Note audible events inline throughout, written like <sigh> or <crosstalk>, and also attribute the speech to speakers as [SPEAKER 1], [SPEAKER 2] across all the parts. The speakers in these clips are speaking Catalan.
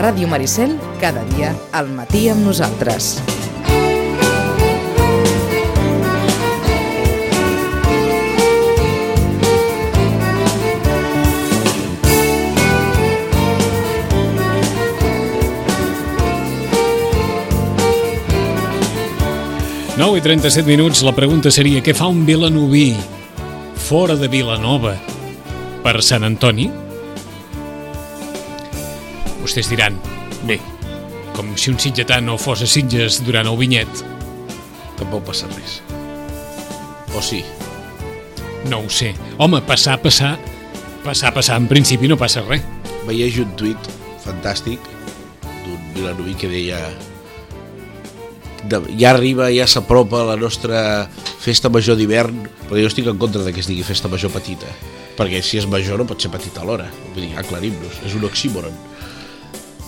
[SPEAKER 1] Ràdio Maricel, cada dia al matí amb nosaltres.
[SPEAKER 2] Nou i 37 minuts, la pregunta seria què fa un vilanoví fora de Vilanova per Sant Antoni? Vostès diran, bé, com si un sitgetà no fos a Sitges durant el vinyet.
[SPEAKER 3] Tampoc passa res. O sí?
[SPEAKER 2] No ho sé. Home, passar, passar, passar, passar, en principi no passa res.
[SPEAKER 3] Veieix un tuit fantàstic d'un vilanoví que deia de, ja arriba, ja s'apropa la nostra festa major d'hivern, però jo estic en contra de que es digui festa major petita, perquè si és major no pot ser petita alhora, vull dir, aclarim-nos, és un oxímoron.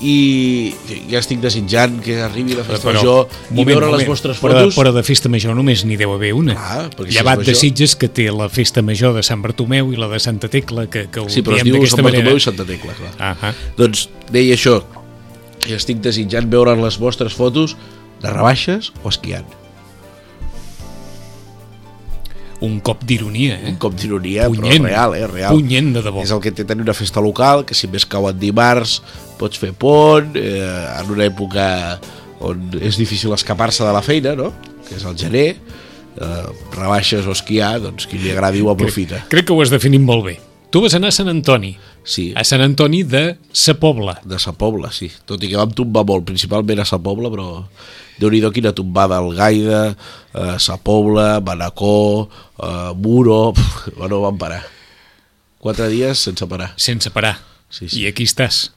[SPEAKER 3] I ja estic desitjant que arribi la festa major i veure les vostres
[SPEAKER 2] però
[SPEAKER 3] fotos.
[SPEAKER 2] de, però de festa major només n'hi deu haver una.
[SPEAKER 3] Ah,
[SPEAKER 2] Llevat de Sitges, que té la festa major de Sant Bartomeu i la de Santa Tecla, que, que ho
[SPEAKER 3] Sí, però es diu Sant
[SPEAKER 2] manera.
[SPEAKER 3] Bartomeu i Santa Tecla, clar.
[SPEAKER 2] Ah
[SPEAKER 3] Doncs deia això, i estic desitjant veure les vostres fotos de rebaixes o esquiant.
[SPEAKER 2] Un cop d'ironia, eh?
[SPEAKER 3] Un cop d'ironia, però real, eh? Real.
[SPEAKER 2] Punyent de debò.
[SPEAKER 3] És el que té tenir una festa local, que si més cau en dimarts pots fer pont, eh, en una època on és difícil escapar-se de la feina, no? Que és el gener, eh, rebaixes o esquiar, doncs qui li agradi ho aprofita.
[SPEAKER 2] Crec que ho has definit molt bé. Tu vas anar a Sant Antoni.
[SPEAKER 3] Sí,
[SPEAKER 2] A Sant Antoni de Sa Pobla.
[SPEAKER 3] de Sa Pobla, sí. Tot i que vam tombar molt, principalment a Sa Pobla, però déu-n'hi-do quina tombada al Gaida, eh, Sa Pobla, Manacor, eh, Muro... Pff, bueno, vam parar. Quatre dies sense parar.
[SPEAKER 2] Sense parar.
[SPEAKER 3] Sí, sí.
[SPEAKER 2] I aquí estàs.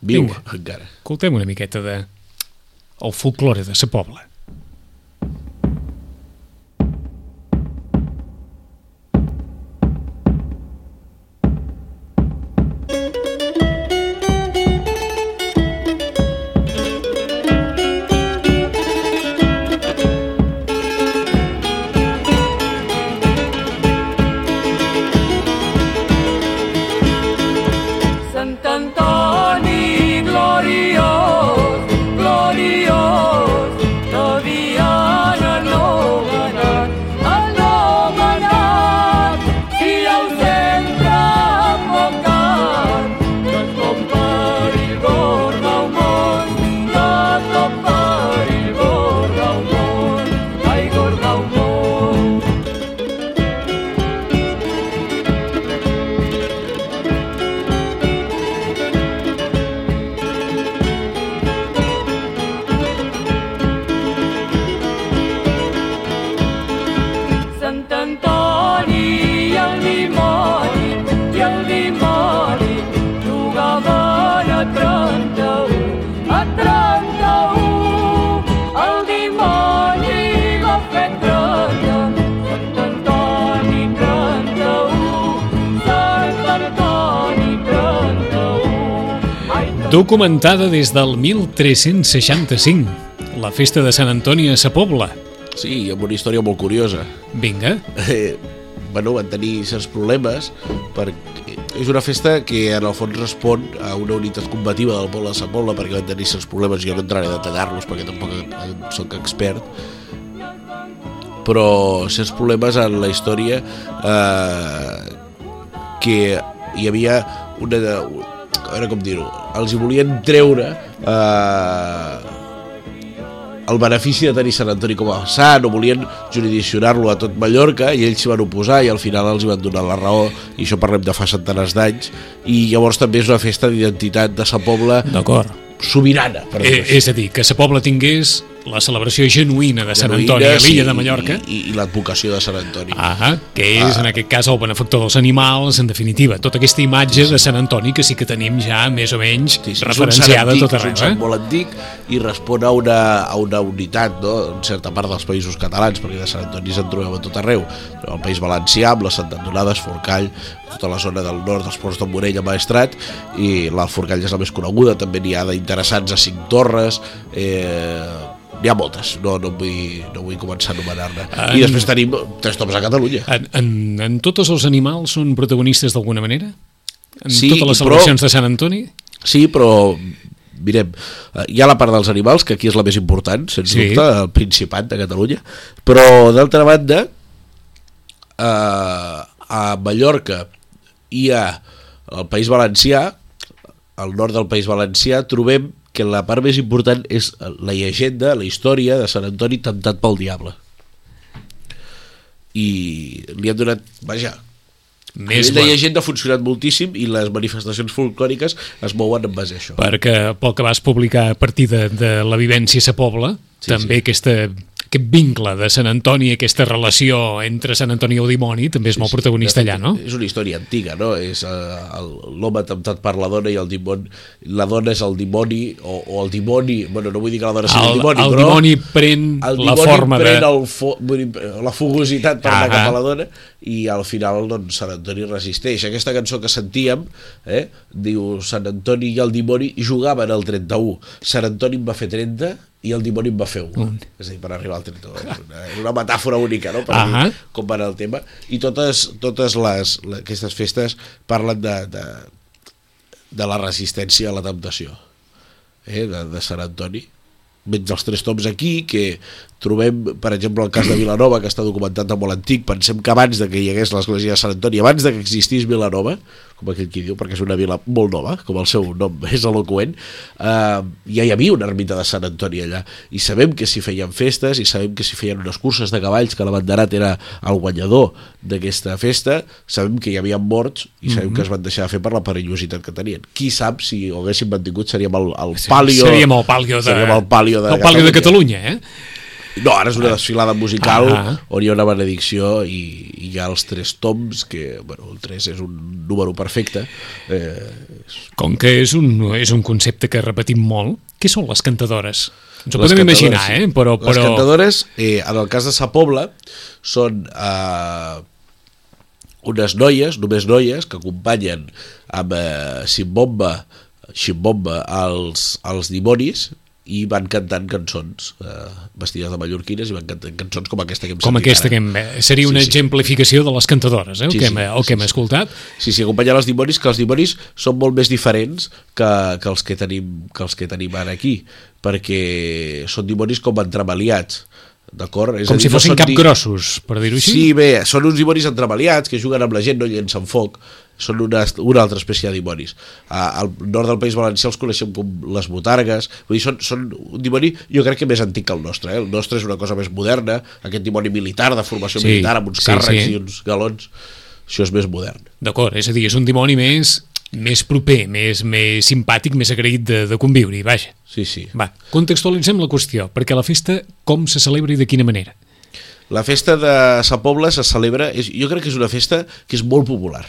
[SPEAKER 3] Viu,
[SPEAKER 2] Vinga.
[SPEAKER 3] encara.
[SPEAKER 2] Escoltem una miqueta de... El folklore de Sa Pobla. Documentada des del 1365. La festa de Sant Antoni a Sa Pobla.
[SPEAKER 3] Sí, amb una història molt curiosa.
[SPEAKER 2] Vinga.
[SPEAKER 3] Eh, bueno, van tenir certs problemes perquè és una festa que en el fons respon a una unitat combativa del poble de Sant Poble perquè van tenir certs problemes, jo no entraré a detallar-los perquè tampoc eh, sóc expert però certs problemes en la història eh, que hi havia una a veure com dir-ho els hi volien treure eh, el benefici de tenir Sant Antoni com a sant o volien jurisdiccionar-lo a tot Mallorca i ells s'hi van oposar i al final els hi van donar la raó i això parlem de fa centenars d'anys i llavors també és una festa d'identitat de sa Pobla sobirana per
[SPEAKER 2] Eh,
[SPEAKER 3] dir-ho així.
[SPEAKER 2] és a dir, que Sa Pobla tingués la celebració genuïna de Sant Antoni a l'illa de Mallorca.
[SPEAKER 3] i, i, i l'advocació de Sant Antoni
[SPEAKER 2] Ah, que és en aquest cas el benefactor dels animals, en definitiva, tota aquesta imatge de Sant Antoni que sí que tenim ja més o menys
[SPEAKER 3] Sí, sí,
[SPEAKER 2] referenciada a
[SPEAKER 3] és un sant
[SPEAKER 2] tot
[SPEAKER 3] antic, és un
[SPEAKER 2] arreu.
[SPEAKER 3] sant
[SPEAKER 2] Eh?
[SPEAKER 3] molt antic i respon a una, a una unitat no? en certa part dels països catalans perquè de Sant Antoni se'n trobem a tot arreu el País Valencià amb les Sant Antonades Forcall, tota la zona del nord dels ports de Morell a Maestrat i la Forcall és la més coneguda també n'hi ha d'interessants a Cinc Torres eh, n'hi ha moltes no, no, vull, no vull començar a anomenar-ne
[SPEAKER 2] En-
[SPEAKER 3] i després tenim tres tops a Catalunya
[SPEAKER 2] En, en, en totes els animals són protagonistes d'alguna manera? En
[SPEAKER 3] Sí,
[SPEAKER 2] totes les
[SPEAKER 3] però-
[SPEAKER 2] celebracions de Sant Antoni?
[SPEAKER 3] Sí, però mirem, eh, hi ha la part dels animals, que aquí és la més important, sens
[SPEAKER 2] Sí.
[SPEAKER 3] dubte, el Principat de Catalunya, però d'altra banda, eh, a Mallorca i a el País Valencià, al nord del País Valencià, trobem que la part més important és la llegenda, la història de Sant Antoni temptat pel diable. I li han donat, vaja,
[SPEAKER 2] Més
[SPEAKER 3] la... llegenda ha funcionat moltíssim i les manifestacions folclòriques es mouen en base a això.
[SPEAKER 2] perquè pel que vas publicar a partir de, de la vivència a sa Pobla,
[SPEAKER 3] Sí,
[SPEAKER 2] també
[SPEAKER 3] sí.
[SPEAKER 2] Aquesta, aquest vincle de Sant Antoni, aquesta relació entre Sant Antoni i el dimoni, també és molt protagonista allà, no?
[SPEAKER 3] És una història antiga, no? És uh, l'home temptat per la dona i el dimoni, la dona és el dimoni, o, o el dimoni, bueno, no vull dir que la dona sigui el,
[SPEAKER 2] El,
[SPEAKER 3] dimoni,
[SPEAKER 2] el
[SPEAKER 3] però
[SPEAKER 2] dimoni pren
[SPEAKER 3] el
[SPEAKER 2] la
[SPEAKER 3] dimoni
[SPEAKER 2] forma de...
[SPEAKER 3] pren el fo, la fugositat per anar
[SPEAKER 2] Ahà.
[SPEAKER 3] cap a la dona i al final doncs, Sant Antoni resisteix. Aquesta cançó que sentíem eh, diu Sant Antoni i el dimoni jugaven al 31. Sant Antoni en va fer 30 i el dimoni en va fer 1. És a dir, per arribar al 31. És una, una metàfora única, no?, per
[SPEAKER 2] Ahà.
[SPEAKER 3] dir com va anar el tema. I totes, totes les, les, aquestes festes parlen de, de, de la resistència a la temptació eh, de, de Sant Antoni menys els tres toms aquí, que trobem, per exemple, el cas de Vilanova, que està documentat de molt antic, pensem que abans de que hi hagués l'església de Sant Antoni, abans de que existís Vilanova, com aquell qui diu, perquè és una vila molt nova, com el seu nom <laughs> és eloqüent, eh, ja hi havia una ermita de Sant Antoni allà, i sabem que s'hi feien festes, i sabem que s'hi feien unes curses de cavalls, que l'abanderat era el guanyador d'aquesta festa, sabem que hi havia morts, i sabem que es van deixar de fer per la perillositat que tenien. Qui sap si ho haguessin mantingut seríem el, el palio...
[SPEAKER 2] Seríem el palio de,
[SPEAKER 3] seríem el palio de,
[SPEAKER 2] el palio de Catalunya, eh?
[SPEAKER 3] No, ara és una desfilada musical
[SPEAKER 2] Ah.
[SPEAKER 3] on hi ha una benedicció i, i hi ha els tres toms, que bueno, el 3 és un número perfecte. Eh,
[SPEAKER 2] Com que és un, és un concepte que repetim molt, què són les cantadores? Ens ho
[SPEAKER 3] les
[SPEAKER 2] podem imaginar,
[SPEAKER 3] sí.
[SPEAKER 2] eh? Però,
[SPEAKER 3] Les
[SPEAKER 2] però...
[SPEAKER 3] cantadores, eh, en el cas de Sa Pobla, són eh, unes noies, només noies, que acompanyen amb eh, Simbomba, Ximbomba als, als dimonis i van cantant cançons eh, vestides de mallorquines i van cantant cançons com aquesta que hem
[SPEAKER 2] Com
[SPEAKER 3] sentit
[SPEAKER 2] aquesta
[SPEAKER 3] ara.
[SPEAKER 2] que hem... Seria una
[SPEAKER 3] Sí, sí.
[SPEAKER 2] exemplificació de les cantadores, eh? El
[SPEAKER 3] Sí,
[SPEAKER 2] que
[SPEAKER 3] sí,
[SPEAKER 2] hem, el que
[SPEAKER 3] sí,
[SPEAKER 2] hem
[SPEAKER 3] sí.
[SPEAKER 2] escoltat.
[SPEAKER 3] Sí, sí, acompanyar els dimonis, que els dimonis són molt més diferents que, que, els, que, tenim, que els que tenim ara aquí, perquè són dimonis com entremaliats, d'acord?
[SPEAKER 2] Com
[SPEAKER 3] dir,
[SPEAKER 2] si
[SPEAKER 3] no
[SPEAKER 2] fossin
[SPEAKER 3] són di-
[SPEAKER 2] capgrossos, per dir-ho així.
[SPEAKER 3] Sí, bé, són uns dimonis entremaliats que juguen amb la gent, no llencen foc, són una, una altra espècie de dimonis. A, al nord del País Valencià els coneixem com les botargues, vull dir, són, són un dimoni jo crec que més antic que el nostre, eh? el nostre és una cosa més moderna, aquest dimoni militar de formació
[SPEAKER 2] Sí,
[SPEAKER 3] militar amb uns
[SPEAKER 2] sí,
[SPEAKER 3] càrrecs
[SPEAKER 2] sí.
[SPEAKER 3] i uns galons, això és més modern.
[SPEAKER 2] D'acord, és a dir, és un dimoni més més proper, més, més simpàtic, més agraït de, de conviure-hi, vaja.
[SPEAKER 3] Sí, sí.
[SPEAKER 2] Va, contextualitzem la qüestió, perquè la festa com se celebra i de quina manera?
[SPEAKER 3] La festa de Sa Pobla se celebra, és, jo crec que és una festa que és molt popular.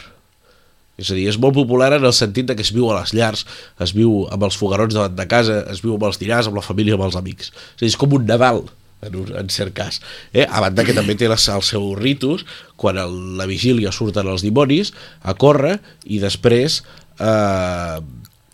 [SPEAKER 3] És a dir, és molt popular en el sentit que es viu a les llars, es viu amb els fogarons davant de casa, es viu amb els dinars, amb la família, amb els amics. És a dir, és com un Nadal, en, un, en cert cas. Eh? A banda que també té les, els seus ritus, quan a la vigília surten els dimonis a córrer i després eh,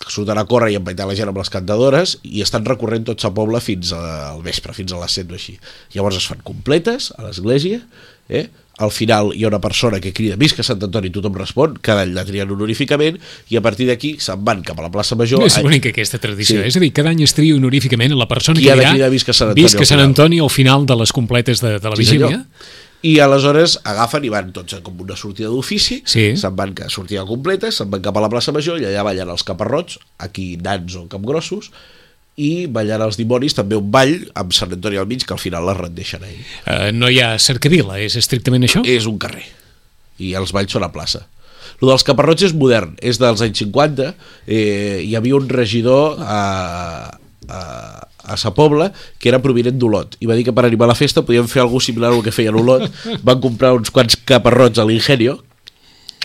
[SPEAKER 3] surten a córrer i empaitar la gent amb les cantadores i estan recorrent tot sa poble fins a- al vespre, fins a les 7 o així. Llavors es fan completes a l'església, eh? Al final hi ha una persona que crida visca Sant Antoni, tothom respon, cada any la trien honoríficament i a partir d'aquí se'n van cap a la plaça Major.
[SPEAKER 2] és
[SPEAKER 3] Ai,
[SPEAKER 2] bonica aquesta tradició,
[SPEAKER 3] Sí.
[SPEAKER 2] és a dir, cada any es tria honoríficament la persona
[SPEAKER 3] Qui
[SPEAKER 2] que
[SPEAKER 3] ha
[SPEAKER 2] dirà
[SPEAKER 3] cridar Visca Sant Antoni
[SPEAKER 2] Visca
[SPEAKER 3] al
[SPEAKER 2] Sant
[SPEAKER 3] final.
[SPEAKER 2] Antoni al final de les completes de, de la
[SPEAKER 3] Sí,
[SPEAKER 2] vigília.
[SPEAKER 3] senyor. I aleshores agafen i van tots com una sortida d'ofici,
[SPEAKER 2] Sí.
[SPEAKER 3] se'n van que sortida completa, se'n van cap a la plaça Major i allà ballen els caparrots, aquí nans o capgrossos, i ballant els dimonis també un ball amb Sant Antoni al mig que al final les rendeixen a ell.
[SPEAKER 2] Eh, no hi ha cercavila, és estrictament això?
[SPEAKER 3] És un carrer i els balls són a plaça. Lo dels caparrots és modern, és dels anys 50, eh, hi havia un regidor a, a, a Sa Pobla que era provinent d'Olot i va dir que per animar la festa podien fer alguna similar al que feien Olot van comprar uns quants caparrots a l'Ingenio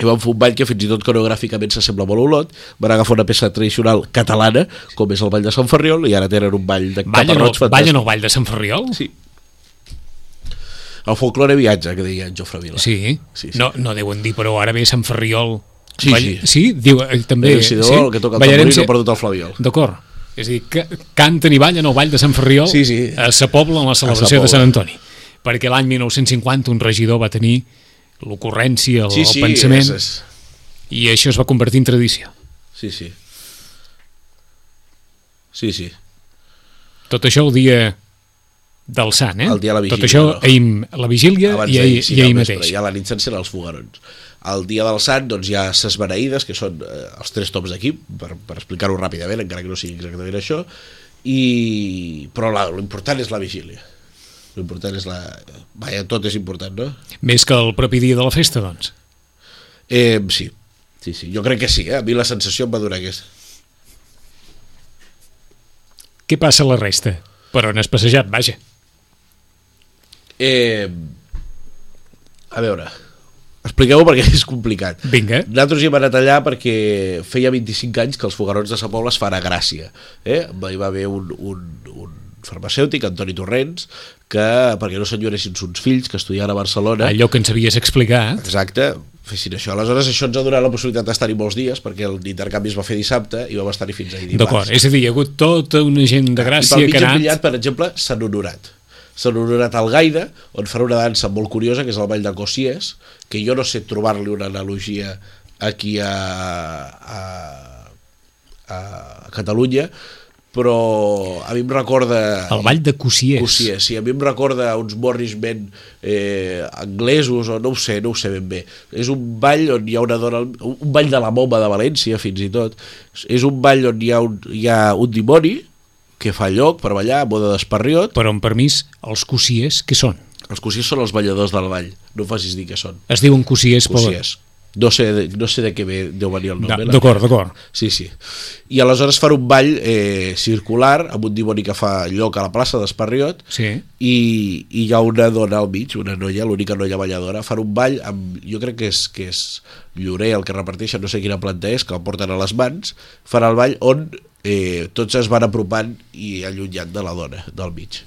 [SPEAKER 3] i van fer un ball que fins i tot coreogràficament s'assembla molt a Olot van agafar una peça tradicional catalana com és el ball de Sant Ferriol i ara tenen un ball de
[SPEAKER 2] Ballen,
[SPEAKER 3] caparrots
[SPEAKER 2] al, ballen
[SPEAKER 3] fantàstic.
[SPEAKER 2] al Ball de Sant Ferriol?
[SPEAKER 3] Sí. El folklore viatge, que deia en Jofre Vila.
[SPEAKER 2] Sí.
[SPEAKER 3] Sí, sí.
[SPEAKER 2] No, no deuen dir, però ara ve Sant Ferriol...
[SPEAKER 3] Sí,
[SPEAKER 2] Ball-
[SPEAKER 3] sí.
[SPEAKER 2] Sí, diu, eh, també...
[SPEAKER 3] El Sidó,
[SPEAKER 2] sí?
[SPEAKER 3] el que toca el
[SPEAKER 2] Ballarem
[SPEAKER 3] tamborí, no
[SPEAKER 2] se-
[SPEAKER 3] ha perdut el flabiol.
[SPEAKER 2] D'acord. És a dir, que canten i ballen al Ball de Sant Ferriol
[SPEAKER 3] Sí, sí.
[SPEAKER 2] a Sa Pobla en la celebració de. Sant Antoni. Perquè l'any 1950 un regidor va tenir l'ocurrència, el,
[SPEAKER 3] Sí, sí,
[SPEAKER 2] el pensament,
[SPEAKER 3] és, és,
[SPEAKER 2] i això es va convertir en tradició.
[SPEAKER 3] sí, sí. Sí, sí.
[SPEAKER 2] Tot això el dia del Sant, eh?
[SPEAKER 3] El dia de la vigília,
[SPEAKER 2] Tot això
[SPEAKER 3] no?
[SPEAKER 2] ahir, la vigília
[SPEAKER 3] Abans
[SPEAKER 2] i ahir,
[SPEAKER 3] sí,
[SPEAKER 2] i ahir mateix.
[SPEAKER 3] I a la nit s'encenen els fogarons. El dia del Sant doncs, hi ha ses beneïdes, que són eh, els tres tops d'equip, per, per explicar-ho ràpidament, encara que no sigui exactament això, i... però l'important és la vigília. L'important és la... Vaja, tot és important, no?
[SPEAKER 2] Més que el propi dia de la festa, doncs.
[SPEAKER 3] Eh, sí, sí, sí, jo crec que sí, eh? a mi la sensació em va donar aquesta.
[SPEAKER 2] Què passa a la resta? Per on has passejat, vaja.
[SPEAKER 3] Eh, a veure, expliqueu-ho perquè <laughs> és complicat.
[SPEAKER 2] Vinga.
[SPEAKER 3] Nosaltres hi hem anat allà perquè feia 25 anys que els fogarons de Sa Pobla es fan a Gràcia. Eh? Hi va haver un, un, un farmacèutic, Antoni Torrents, que, perquè no s'enyoressin uns fills que estudiaven a Barcelona,
[SPEAKER 2] Allò que ens havies explicat.
[SPEAKER 3] exacte, fessin això. Aleshores, això ens ha donat la possibilitat d'estar-hi molts dies, perquè l'intercanvi es va fer dissabte i vam estar-hi fins ahir dimarts.
[SPEAKER 2] D'acord, és a dir, hi ha hagut tota una gent de Gràcia que ha anat...
[SPEAKER 3] pillat, per exemple, Sant Honorat. Sant Honorat al Gaida, on farà una dansa molt curiosa, que és el Ball de Cossiers, que jo no sé trobar-li una analogia aquí a, a, a Catalunya, però a mi em recorda...
[SPEAKER 2] El ball de Cossiers.
[SPEAKER 3] Cossiers, sí, a mi em recorda uns morrismen eh, anglesos o no ho sé, no ho sé ben bé. És un ball on hi ha una dona, un ball de la moma de València fins i tot. És un ball on hi ha un, hi ha un dimoni que fa lloc per ballar, a moda d'esparriot.
[SPEAKER 2] Però amb permís, els Cossiers, què són?
[SPEAKER 3] Els cossiers són els balladors del ball, no facis dir què són.
[SPEAKER 2] Es diuen Cossiers.
[SPEAKER 3] Cossiers. No sé, no sé de què ve, deu venir el nom.
[SPEAKER 2] Da-
[SPEAKER 3] eh,
[SPEAKER 2] D'acord, d'acord.
[SPEAKER 3] Sí, sí. I aleshores fan un ball eh, circular amb un dimoni que fa lloc a la plaça d'Esparriot
[SPEAKER 2] Sí.
[SPEAKER 3] i, i hi ha una dona al mig, una noia, l'única noia balladora, fan un ball amb, jo crec que és, que és llorer el que reparteixen, no sé quina planta és, que el porten a les mans, fan el ball on eh, tots es van apropant i allunyant de la dona, del mig.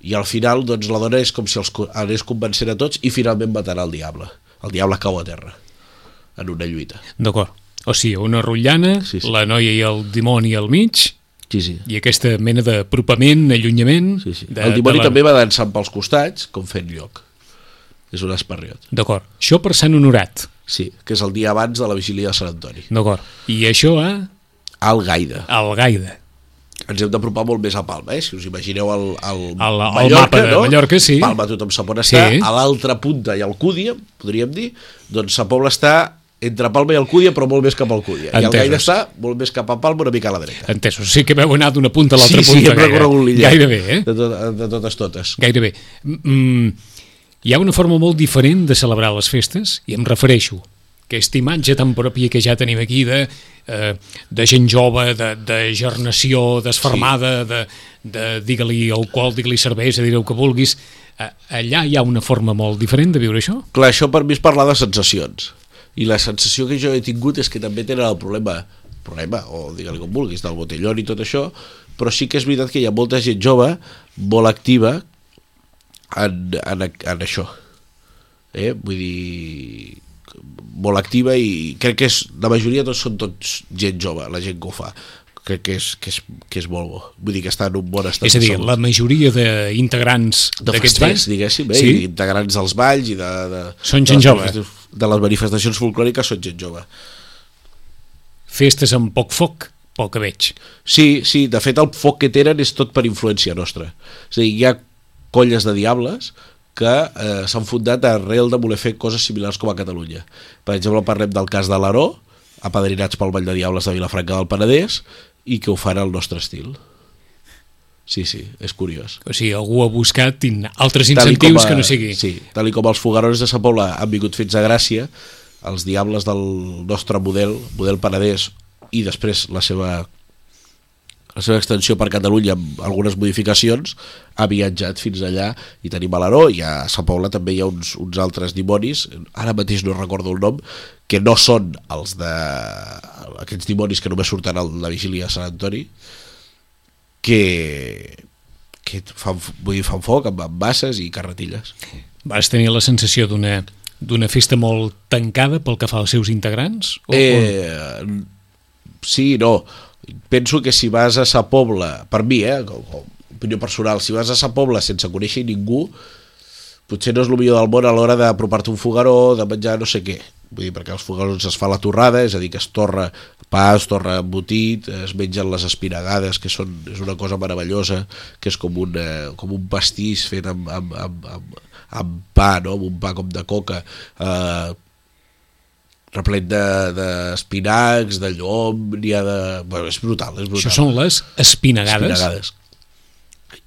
[SPEAKER 3] I al final, doncs, la dona és com si els anés convencent a tots i finalment matarà el diable. El diable cau a terra en una lluita.
[SPEAKER 2] D'acord. O sigui, una rotllana,
[SPEAKER 3] Sí, sí.
[SPEAKER 2] la noia i el dimoni al mig,
[SPEAKER 3] Sí, sí.
[SPEAKER 2] i aquesta mena d'apropament, allunyament...
[SPEAKER 3] sí, sí.
[SPEAKER 2] De,
[SPEAKER 3] el dimoni
[SPEAKER 2] de la...
[SPEAKER 3] també va dansant pels costats, com fent lloc. És un esparriot.
[SPEAKER 2] D'acord. Això per Sant Honorat.
[SPEAKER 3] Sí, que és el dia abans de la vigília de Sant Antoni.
[SPEAKER 2] D'acord. I això a
[SPEAKER 3] Al Gaida.
[SPEAKER 2] al Gaida.
[SPEAKER 3] ens hem d'apropar molt més a Palma, eh? si us imagineu el, el,
[SPEAKER 2] El- el mapa de Mallorca, sí.
[SPEAKER 3] Palma tothom sap on
[SPEAKER 2] Sí.
[SPEAKER 3] està, a l'altra punta hi ha Alcúdia, podríem dir, doncs Sa Pobla està entre Palma i Alcúdia, però molt més cap a Alcúdia. I el
[SPEAKER 2] Entesos.
[SPEAKER 3] Gaire està molt més cap a Palma, una mica a la dreta.
[SPEAKER 2] Entesos. Sí que veu anar d'una punta a l'altra
[SPEAKER 3] sí,
[SPEAKER 2] punta.
[SPEAKER 3] sí, hem
[SPEAKER 2] gaire-
[SPEAKER 3] recorregut l'illa.
[SPEAKER 2] Gairebé, eh?
[SPEAKER 3] De, tot, de totes totes.
[SPEAKER 2] Gairebé. Mm, hi ha una forma molt diferent de celebrar les festes, i em refereixo que aquesta imatge tan pròpia que ja tenim aquí de, eh, de gent jove, de, de gernació desfermada, de, de digue-li alcohol, digue-li cervesa, diré el que vulguis, allà hi ha una forma molt diferent de viure això?
[SPEAKER 3] Clar, això per mi és parlar de sensacions. I la sensació que jo he tingut és que també tenen el problema, problema o digue-li com vulguis, del botellón i tot això, però sí que és veritat que hi ha molta gent jove molt activa en, en, en això. Eh? Vull dir molt activa i crec que és, la majoria tots són tots gent jove, la gent que ho fa crec que és, que és, que és molt bo vull dir que està en un bon estat
[SPEAKER 2] És a dir,
[SPEAKER 3] de
[SPEAKER 2] la majoria d'integrants
[SPEAKER 3] de
[SPEAKER 2] d'aquests balls...
[SPEAKER 3] diguéssim, eh?
[SPEAKER 2] Sí?
[SPEAKER 3] integrants dels balls i de, de,
[SPEAKER 2] Són
[SPEAKER 3] de
[SPEAKER 2] gent
[SPEAKER 3] les
[SPEAKER 2] jove.
[SPEAKER 3] manifestacions- De les manifestacions folclòriques són gent jove.
[SPEAKER 2] Festes amb poc foc, que veig.
[SPEAKER 3] Sí, sí, de fet el foc que tenen és tot per influència nostra. És a dir, hi ha colles de diables que eh, s'han fundat arrel de voler fer coses similars com a Catalunya. Per exemple, parlem del cas de l'Aró, apadrinats pel Vall de Diables de Vilafranca del Penedès, i que ho fan al nostre estil. Sí, sí, és curiós.
[SPEAKER 2] O sigui, algú ha buscat altres incentius
[SPEAKER 3] a-
[SPEAKER 2] que no sigui...
[SPEAKER 3] Sí, tal com els fogarones de Sa Pobla han vingut fins a Gràcia, els diables del nostre model, model Penedès, i després la seva la seva extensió per Catalunya amb algunes modificacions ha viatjat fins allà i tenim a l'Aró i a Sa Pobla també hi ha uns, uns altres dimonis ara mateix no recordo el nom que no són els de aquests dimonis que només surten a la vigília de Sant Antoni que que fan, vull dir, fan foc amb, amb basses i carretilles
[SPEAKER 2] Vas tenir la sensació d'una d'una festa molt tancada pel que fa als seus integrants? O,
[SPEAKER 3] Eh, sí, no. Penso que si vas a Sa Pobla, per mi, eh, com, com opinió personal, si vas a Sa Pobla sense conèixer ningú, potser no és el millor del món a l'hora d'apropar-te un fogaró, de menjar no sé què. Vull dir, perquè els fogarons es fa la torrada, és a dir, que es torra pa, es torra embotit, es mengen les espinagades, que són, és una cosa meravellosa, que és com, una, com un pastís fet amb, amb, amb, amb, amb pa, no? amb un pa com de coca, eh, replet de- d'espinacs, de, de llom, n'hi ha de... Bueno, és brutal, és brutal.
[SPEAKER 2] Això són les espinagades.
[SPEAKER 3] Espinagades.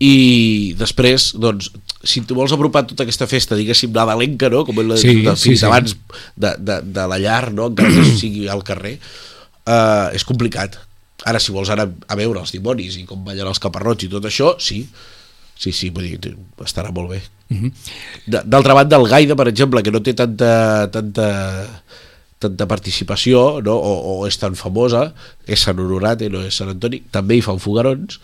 [SPEAKER 3] I després, doncs, si tu vols apropar tota aquesta festa, diguéssim, nadalenca, no? com la,
[SPEAKER 2] Sí,
[SPEAKER 3] de,
[SPEAKER 2] sí,
[SPEAKER 3] fins
[SPEAKER 2] sí.
[SPEAKER 3] abans de, de, de la llar, no? encara que sigui al carrer, eh, és complicat. Ara, si vols anar a veure els dimonis i com ballen els caparrots i tot això, sí, sí, sí, vull dir, estarà molt bé.
[SPEAKER 2] Mhm.
[SPEAKER 3] De- D'altra banda, el Gaida, per exemple, que no té tanta, tanta, tanta participació no? o, o és tan famosa, és Sant Honorat i no és Sant Antoni, també hi fan fogarons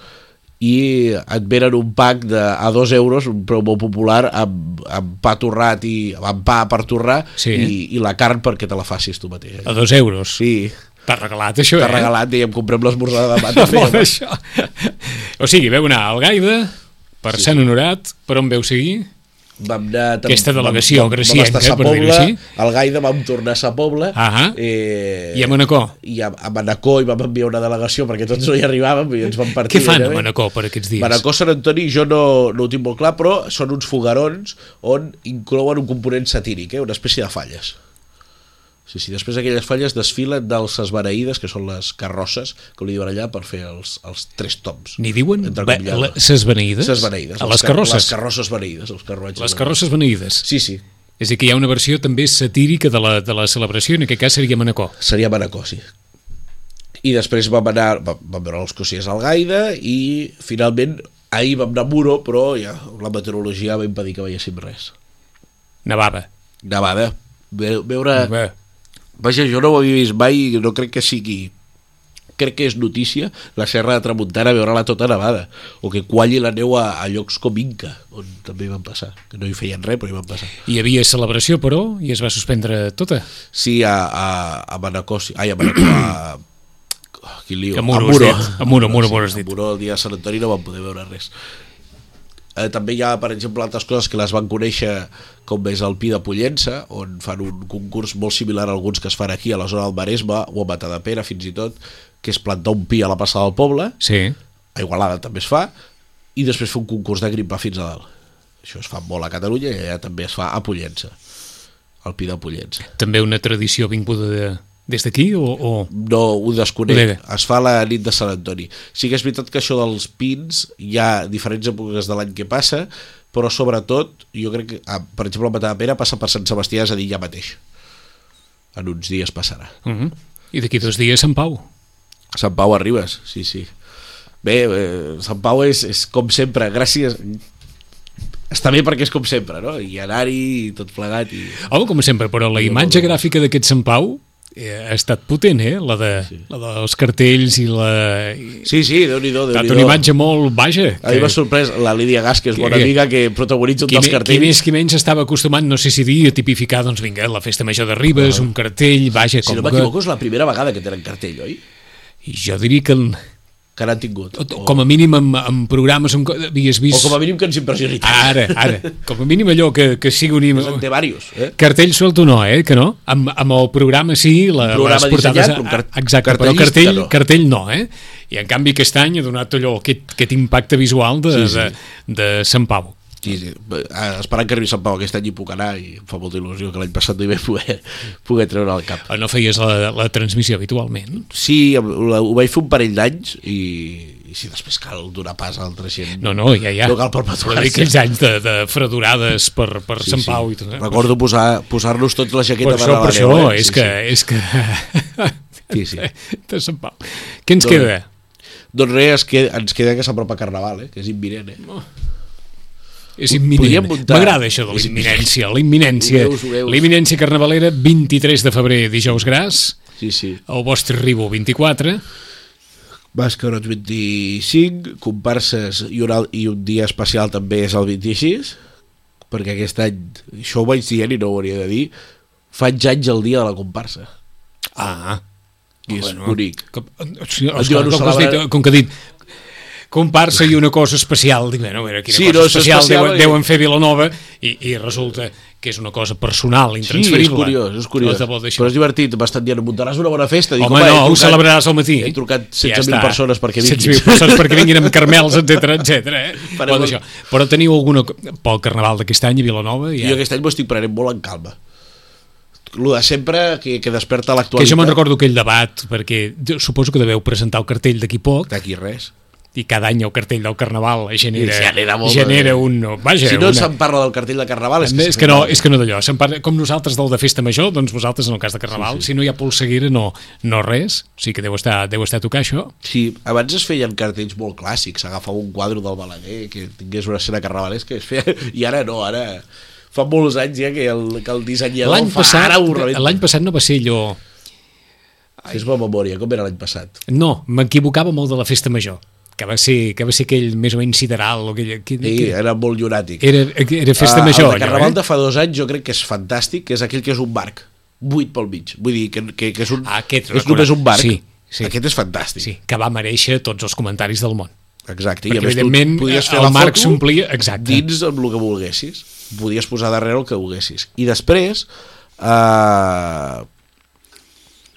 [SPEAKER 3] i et venen un pack de, a dos euros, un preu molt popular, amb, amb pa torrat i amb pa per torrar
[SPEAKER 2] Sí.
[SPEAKER 3] i, i la carn perquè te la facis tu mateix.
[SPEAKER 2] A dos euros.
[SPEAKER 3] Sí,
[SPEAKER 2] T'ha regalat això,
[SPEAKER 3] t'ha
[SPEAKER 2] eh?
[SPEAKER 3] regalat, dèiem, comprem l'esmorzar de demà.
[SPEAKER 2] Està
[SPEAKER 3] també, no?
[SPEAKER 2] això. O sigui, veu anar al Gaida, per
[SPEAKER 3] Sí,
[SPEAKER 2] Sant Honorat, per on veu seguir?
[SPEAKER 3] Vam anar, tam-
[SPEAKER 2] Aquesta delegació
[SPEAKER 3] vam, vam, vam estar a Sa
[SPEAKER 2] per dir-ho
[SPEAKER 3] Pobla, al Gaida vam tornar a Sa Pobla
[SPEAKER 2] Ahà.
[SPEAKER 3] eh,
[SPEAKER 2] I a Manacor?
[SPEAKER 3] i a, a Manacor i vam enviar una delegació perquè tots no hi arribàvem i ens vam partir
[SPEAKER 2] Què fan a. Manacor per aquests dies?
[SPEAKER 3] Manacor Sant Antoni jo no, no ho tinc molt clar però són uns fogarons on inclouen un component satíric, eh? una espècie de falles Sí, sí, després aquelles falles desfilen dels esbereïdes, que són les carrosses, que li diuen allà per fer els, els tres toms.
[SPEAKER 2] N'hi diuen
[SPEAKER 3] Entre
[SPEAKER 2] be-
[SPEAKER 3] comillados.
[SPEAKER 2] le- ses beneïdes?
[SPEAKER 3] Ses beneïdes.
[SPEAKER 2] A les
[SPEAKER 3] car-
[SPEAKER 2] carrosses?
[SPEAKER 3] Les carrosses beneïdes, els carruatges.
[SPEAKER 2] Les carrosses beneïdes.
[SPEAKER 3] Sí, sí,
[SPEAKER 2] És a dir, que hi ha una versió també satírica de la, de la celebració, en aquest cas seria Manacor.
[SPEAKER 3] seria Manacor, sí. I després vam anar, vam, vam veure els cossiers al Gaida i finalment ahir vam anar a Muro, però ja la meteorologia va impedir que veiéssim res.
[SPEAKER 2] Nevava.
[SPEAKER 3] Nevada. Ve, veure...
[SPEAKER 2] Bé,
[SPEAKER 3] Vaja, jo no ho havia vist mai i no crec que sigui crec que és notícia la Serra de Tramuntana veure-la tota nevada o que qualli la neu a, a llocs com Inca on també hi van passar que no hi feien res però hi van passar
[SPEAKER 2] hi havia celebració, però, i es va suspendre tota.
[SPEAKER 3] sí a, a, a Manacor ai a Manacor a, oh, quin lío.
[SPEAKER 2] A Muro has dit. A Muro, Muro, Muro has
[SPEAKER 3] sí,
[SPEAKER 2] dit.
[SPEAKER 3] a Muro el dia de Sant Antoni no vam poder veure res eh, també hi ha, per exemple, altres coses que les van conèixer, com és el Pi de Pollença, on fan un concurs molt similar a alguns que es fan aquí a la zona del Maresme, o a Matadepera fins i tot, que és plantar un pi a la passada del poble,
[SPEAKER 2] Sí.
[SPEAKER 3] a Igualada també es fa, i després fer un concurs de grimpar fins a dalt. Això es fa molt a Catalunya i allà també es fa a Pollença, el Pi de Pollença.
[SPEAKER 2] També una tradició vinguda de, des d'aquí o, o...
[SPEAKER 3] No ho desconec,
[SPEAKER 2] Bé.
[SPEAKER 3] es fa la nit de Sant Antoni. Sí que és veritat que això dels pins hi ha diferents èpoques de l'any que passa, però sobretot, jo crec que, ah, per exemple, el Matadepera passa per Sant Sebastià, és a dir, ja mateix. En uns dies passarà.
[SPEAKER 2] Uh -huh. I d'aquí dos dies Sant Pau.
[SPEAKER 3] Sant Pau arribes, sí, sí. Bé, eh, Sant Pau és, és com sempre, gràcies... Està bé perquè és com sempre, no? I anar-hi i tot plegat i...
[SPEAKER 2] Home, com sempre, però la imatge gràfica d'aquest Sant Pau ha estat potent, eh? La, de, sí. la dels cartells i la...
[SPEAKER 3] Sí, sí, Déu-n'hi-do,
[SPEAKER 2] Ha estat
[SPEAKER 3] Déu-n'hi-do.
[SPEAKER 2] una imatge molt vaja.
[SPEAKER 3] A mi m'ha sorprès la Lídia Gas, que és bona
[SPEAKER 2] Que-
[SPEAKER 3] amiga, que protagonitza un
[SPEAKER 2] qui,
[SPEAKER 3] dels
[SPEAKER 2] me- qui
[SPEAKER 3] cartells.
[SPEAKER 2] més qui menys estava acostumat, no sé si dir, a tipificar, doncs vinga, la festa major de Ribes, un cartell, vaja,
[SPEAKER 3] Si
[SPEAKER 2] com
[SPEAKER 3] no m'equivoco, és la primera vegada que tenen cartell, oi?
[SPEAKER 2] I jo diria que, en-
[SPEAKER 3] Que n'han tingut. O,
[SPEAKER 2] com a mínim, en, en programes on havies
[SPEAKER 3] o
[SPEAKER 2] vist...
[SPEAKER 3] com a mínim que ens impressioni tant.
[SPEAKER 2] Ara, ara, com a mínim allò que, que sigui un...
[SPEAKER 3] En té diversos, eh?
[SPEAKER 2] Cartell suelto no, eh? Que no? Amb, amb el programa sí, la,
[SPEAKER 3] Programa
[SPEAKER 2] les portades...
[SPEAKER 3] dissenyat, però un car-
[SPEAKER 2] exacte, però cartell,
[SPEAKER 3] no.
[SPEAKER 2] cartell no, eh? I en canvi aquest any ha donat allò, aquest, aquest impacte visual de,
[SPEAKER 3] Sí, sí.
[SPEAKER 2] de, de Sant Pau.
[SPEAKER 3] Sí, sí. Eh, Esperant que arribi Sant Pau aquest any hi puc anar i em fa molta il·lusió que l'any passat no hi vam poder, <laughs> poder treure al cap.
[SPEAKER 2] O no feies la, la transmissió habitualment?
[SPEAKER 3] Sí, ho vaig fer un parell d'anys i, i si després cal donar pas a altra gent...
[SPEAKER 2] No, no, ja, ja.
[SPEAKER 3] No cal perpetuar-se.
[SPEAKER 2] aquells anys de, de fredurades per, per
[SPEAKER 3] Sí,
[SPEAKER 2] Sant
[SPEAKER 3] sí.
[SPEAKER 2] Pau i tot.
[SPEAKER 3] Recordo posar- posar-nos tots la
[SPEAKER 2] Per
[SPEAKER 3] jaqueta
[SPEAKER 2] això,
[SPEAKER 3] de la
[SPEAKER 2] per això,
[SPEAKER 3] eh?
[SPEAKER 2] és,
[SPEAKER 3] Sí,
[SPEAKER 2] que,
[SPEAKER 3] sí.
[SPEAKER 2] és que...
[SPEAKER 3] Sí, sí. <laughs>
[SPEAKER 2] De Sant Pau. Què ens
[SPEAKER 3] Doncs-
[SPEAKER 2] queda?
[SPEAKER 3] Doncs res, ens queda que s'apropa Carnaval, eh? que és imminent. Eh?
[SPEAKER 2] És imminent. M'agrada això de la
[SPEAKER 3] És
[SPEAKER 2] imminència. La imminència.
[SPEAKER 3] Ho veus, ho veus.
[SPEAKER 2] La imminència carnavalera, 23 de febrer, dijous gras.
[SPEAKER 3] Sí, sí.
[SPEAKER 2] El vostre Ribo, 24.
[SPEAKER 3] Mascarons 25, comparses i un, i un dia especial també és el 26, perquè aquest any, això ho vaig dient i no ho hauria de dir, faig anys el dia de la comparsa.
[SPEAKER 2] Ah.
[SPEAKER 3] I és bonic.
[SPEAKER 2] Com, o sigui,
[SPEAKER 3] ho
[SPEAKER 2] com, que has dit, com que ha dit comparsa i una cosa especial dic, bueno, a veure, quina
[SPEAKER 3] Sí,
[SPEAKER 2] cosa
[SPEAKER 3] no,
[SPEAKER 2] especial,
[SPEAKER 3] especial
[SPEAKER 2] deuen,
[SPEAKER 3] perquè-
[SPEAKER 2] deuen fer Vilanova i, i resulta que és una cosa personal,
[SPEAKER 3] Sí,
[SPEAKER 2] intransferible.
[SPEAKER 3] és curiós, és curiós.
[SPEAKER 2] No.
[SPEAKER 3] Però és divertit, m'estan dient, muntaràs una bona festa. Dic,
[SPEAKER 2] Home, no,
[SPEAKER 3] he
[SPEAKER 2] ho
[SPEAKER 3] trucat-
[SPEAKER 2] celebraràs al matí.
[SPEAKER 3] He trucat
[SPEAKER 2] Ja
[SPEAKER 3] 16.000
[SPEAKER 2] està.
[SPEAKER 3] persones perquè vinguin.
[SPEAKER 2] 16.000 persones perquè vinguin amb carmels, etc etc. Eh? <laughs> Però,
[SPEAKER 3] el-
[SPEAKER 2] això. Però teniu alguna... Pel carnaval d'aquest any a Vilanova...
[SPEAKER 3] Jo
[SPEAKER 2] Ja...
[SPEAKER 3] aquest any m'ho estic prenent molt en calma. Lo de sempre que, que desperta
[SPEAKER 2] Que
[SPEAKER 3] l'actualitat.
[SPEAKER 2] jo me'n recordo aquell debat, perquè jo suposo que deveu presentar el cartell d'aquí poc,
[SPEAKER 3] D'aquí res.
[SPEAKER 2] I cada any el cartell del carnaval genera,
[SPEAKER 3] I genera molt
[SPEAKER 2] genera
[SPEAKER 3] de-
[SPEAKER 2] un... Vaja,
[SPEAKER 3] si no
[SPEAKER 2] una...
[SPEAKER 3] se'n parla del cartell de Carnaval... És que,
[SPEAKER 2] és que no, és que no d'allò, parla, com nosaltres del de festa major, doncs vosaltres en el cas de Carnaval, sí, sí. si no hi ha polseguera no, no res, sí que deu estar, deu estar a tocar això.
[SPEAKER 3] Sí, abans es feien cartells molt clàssics, agafava un quadre del Balaguer que tingués una escena carnavalesca, es feia, <laughs> i ara no, ara fa molts anys ja que el, que el dissenyador
[SPEAKER 2] L'any
[SPEAKER 3] fa
[SPEAKER 2] passat,
[SPEAKER 3] ara
[SPEAKER 2] l'any passat no va ser allò...
[SPEAKER 3] Fes-me memòria, com era l'any passat?
[SPEAKER 2] No, m'equivocava molt de la festa major, que va ser, que va ser aquell més o menys sideral, o aquell, aquell,
[SPEAKER 3] Sí, era molt llunàtic.
[SPEAKER 2] era, era festa major.
[SPEAKER 3] El de Carnaval
[SPEAKER 2] allò,
[SPEAKER 3] de fa dos anys jo crec que és fantàstic, que és aquell que és un barc, buit pel mig. Vull dir, que, que, que és, un,
[SPEAKER 2] aquest,
[SPEAKER 3] és només un barc.
[SPEAKER 2] Sí, sí.
[SPEAKER 3] Aquest és fantàstic.
[SPEAKER 2] Sí, que va mereixer tots els comentaris del món.
[SPEAKER 3] Exacte,
[SPEAKER 2] Perquè,
[SPEAKER 3] i a més tu
[SPEAKER 2] evidentment,
[SPEAKER 3] podies fer
[SPEAKER 2] el
[SPEAKER 3] la
[SPEAKER 2] marc s'omplia-
[SPEAKER 3] dins amb el que volguessis. Podies posar darrere el que volguessis. I després eh,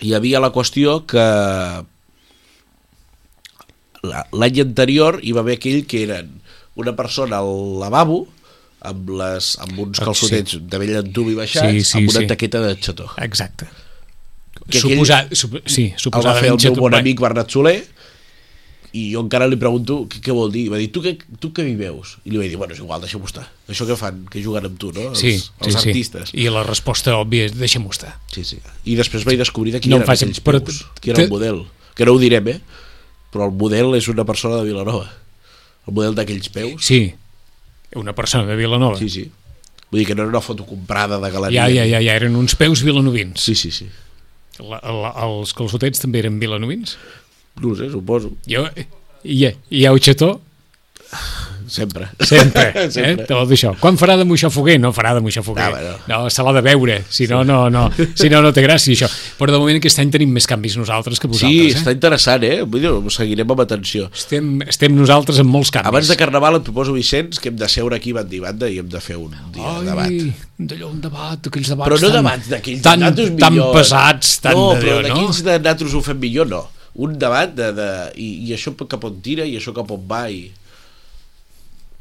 [SPEAKER 3] hi havia la qüestió que l'any anterior hi va haver aquell que eren una persona al lavabo amb, les, amb uns calçotets de vell en tub i baixats
[SPEAKER 2] Sí, sí,
[SPEAKER 3] amb una
[SPEAKER 2] sí.
[SPEAKER 3] taqueta de xató.
[SPEAKER 2] Exacte.
[SPEAKER 3] Que aquell-
[SPEAKER 2] Suposat, sup, sí,
[SPEAKER 3] El va fer el meu bon amic Bernat Soler i jo encara li pregunto què, què vol dir. Va dir, tu què, tu què hi veus? I li vaig dir, bueno, és igual, deixa-m'ho estar. Això que fan, que juguen amb tu, no? Els,
[SPEAKER 2] Sí,
[SPEAKER 3] els
[SPEAKER 2] sí,
[SPEAKER 3] artistes.
[SPEAKER 2] sí. I la resposta òbvia és deixem-ho estar.
[SPEAKER 3] Sí, sí. I després vaig descobrir de qui
[SPEAKER 2] No
[SPEAKER 3] eren aquells
[SPEAKER 2] però
[SPEAKER 3] peus, qui era el model. Que no ho direm, eh? Però el model és una persona de Vilanova. El model d'aquells peus.
[SPEAKER 2] Sí, una persona de Vilanova.
[SPEAKER 3] Sí, sí. Vull dir que no era una foto comprada de galeria.
[SPEAKER 2] Ja, ja, ja, ja, eren uns peus vilanovins.
[SPEAKER 3] Sí, sí, sí.
[SPEAKER 2] La, la, els calçotets també eren vilanovins.
[SPEAKER 3] No ho sé, suposo.
[SPEAKER 2] Jo, i, i a
[SPEAKER 3] Sempre.
[SPEAKER 2] sempre, <laughs> eh?
[SPEAKER 3] Sempre.
[SPEAKER 2] Te vol dir això. Quan farà de moixó foguer? No farà de moixó foguer.
[SPEAKER 3] Ah, bueno.
[SPEAKER 2] No, se l'ha de veure, si no, no, no, si no, no té gràcia això. Però de moment aquest any tenim més canvis nosaltres que
[SPEAKER 3] Sí,
[SPEAKER 2] vosaltres.
[SPEAKER 3] està
[SPEAKER 2] eh?
[SPEAKER 3] interessant, eh? Vull dir, ho seguirem amb atenció.
[SPEAKER 2] Estem, estem nosaltres amb molts canvis.
[SPEAKER 3] Abans de Carnaval et proposo, Vicenç, que hem de seure aquí banda i banda i hem de fer un dia de debat.
[SPEAKER 2] Ai, d'allò, un debat, aquells debats
[SPEAKER 3] Però no
[SPEAKER 2] tan,
[SPEAKER 3] debats d'aquells
[SPEAKER 2] tan,
[SPEAKER 3] de
[SPEAKER 2] tan
[SPEAKER 3] millor.
[SPEAKER 2] pesats, tan
[SPEAKER 3] no,
[SPEAKER 2] d'allò,
[SPEAKER 3] però
[SPEAKER 2] no?
[SPEAKER 3] d'aquells de natos ho fem millor, no. Un debat de, de, i, i això cap on tira i això cap on va i...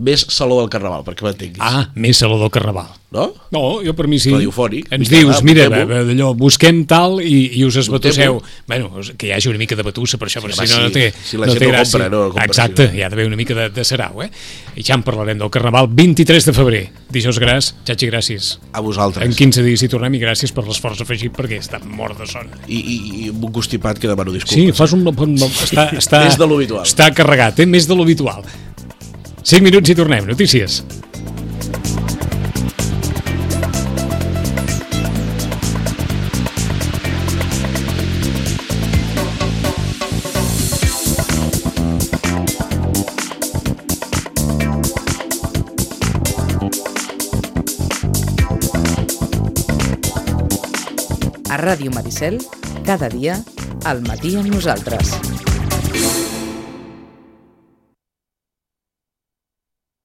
[SPEAKER 3] Més Saló del Carnaval, perquè m'entenguis.
[SPEAKER 2] Ah, més Saló del Carnaval.
[SPEAKER 3] No?
[SPEAKER 2] No, jo per mi sí.
[SPEAKER 3] Radiofònic.
[SPEAKER 2] Ens dius,
[SPEAKER 3] va,
[SPEAKER 2] mira, d'allò, busquem tal i, i us esbatusseu. Bueno, que hi hagi una mica de batussa per això,
[SPEAKER 3] Sí,
[SPEAKER 2] perquè si no, no
[SPEAKER 3] sí.
[SPEAKER 2] té,
[SPEAKER 3] Si la
[SPEAKER 2] no
[SPEAKER 3] gent
[SPEAKER 2] té
[SPEAKER 3] no
[SPEAKER 2] gràcia.
[SPEAKER 3] compra, no compra,
[SPEAKER 2] Exacte,
[SPEAKER 3] sí.
[SPEAKER 2] hi ha d'haver una mica de, de sarau, eh? I ja en parlarem del Carnaval 23 de febrer. Dijous gras, xatxi, gràcies.
[SPEAKER 3] A vosaltres.
[SPEAKER 2] En 15 dies hi tornem i gràcies per l'esforç afegit perquè està mort de son.
[SPEAKER 3] I, i, I un constipat que demano
[SPEAKER 2] Sí,
[SPEAKER 3] disculpes.
[SPEAKER 2] fas un... un està, està, <laughs>
[SPEAKER 3] Més de lo habitual.
[SPEAKER 2] Està carregat, eh? Més de lo habitual. 5 minuts i tornem. Notícies.
[SPEAKER 1] A Ràdio Maricel, cada dia, al matí amb nosaltres.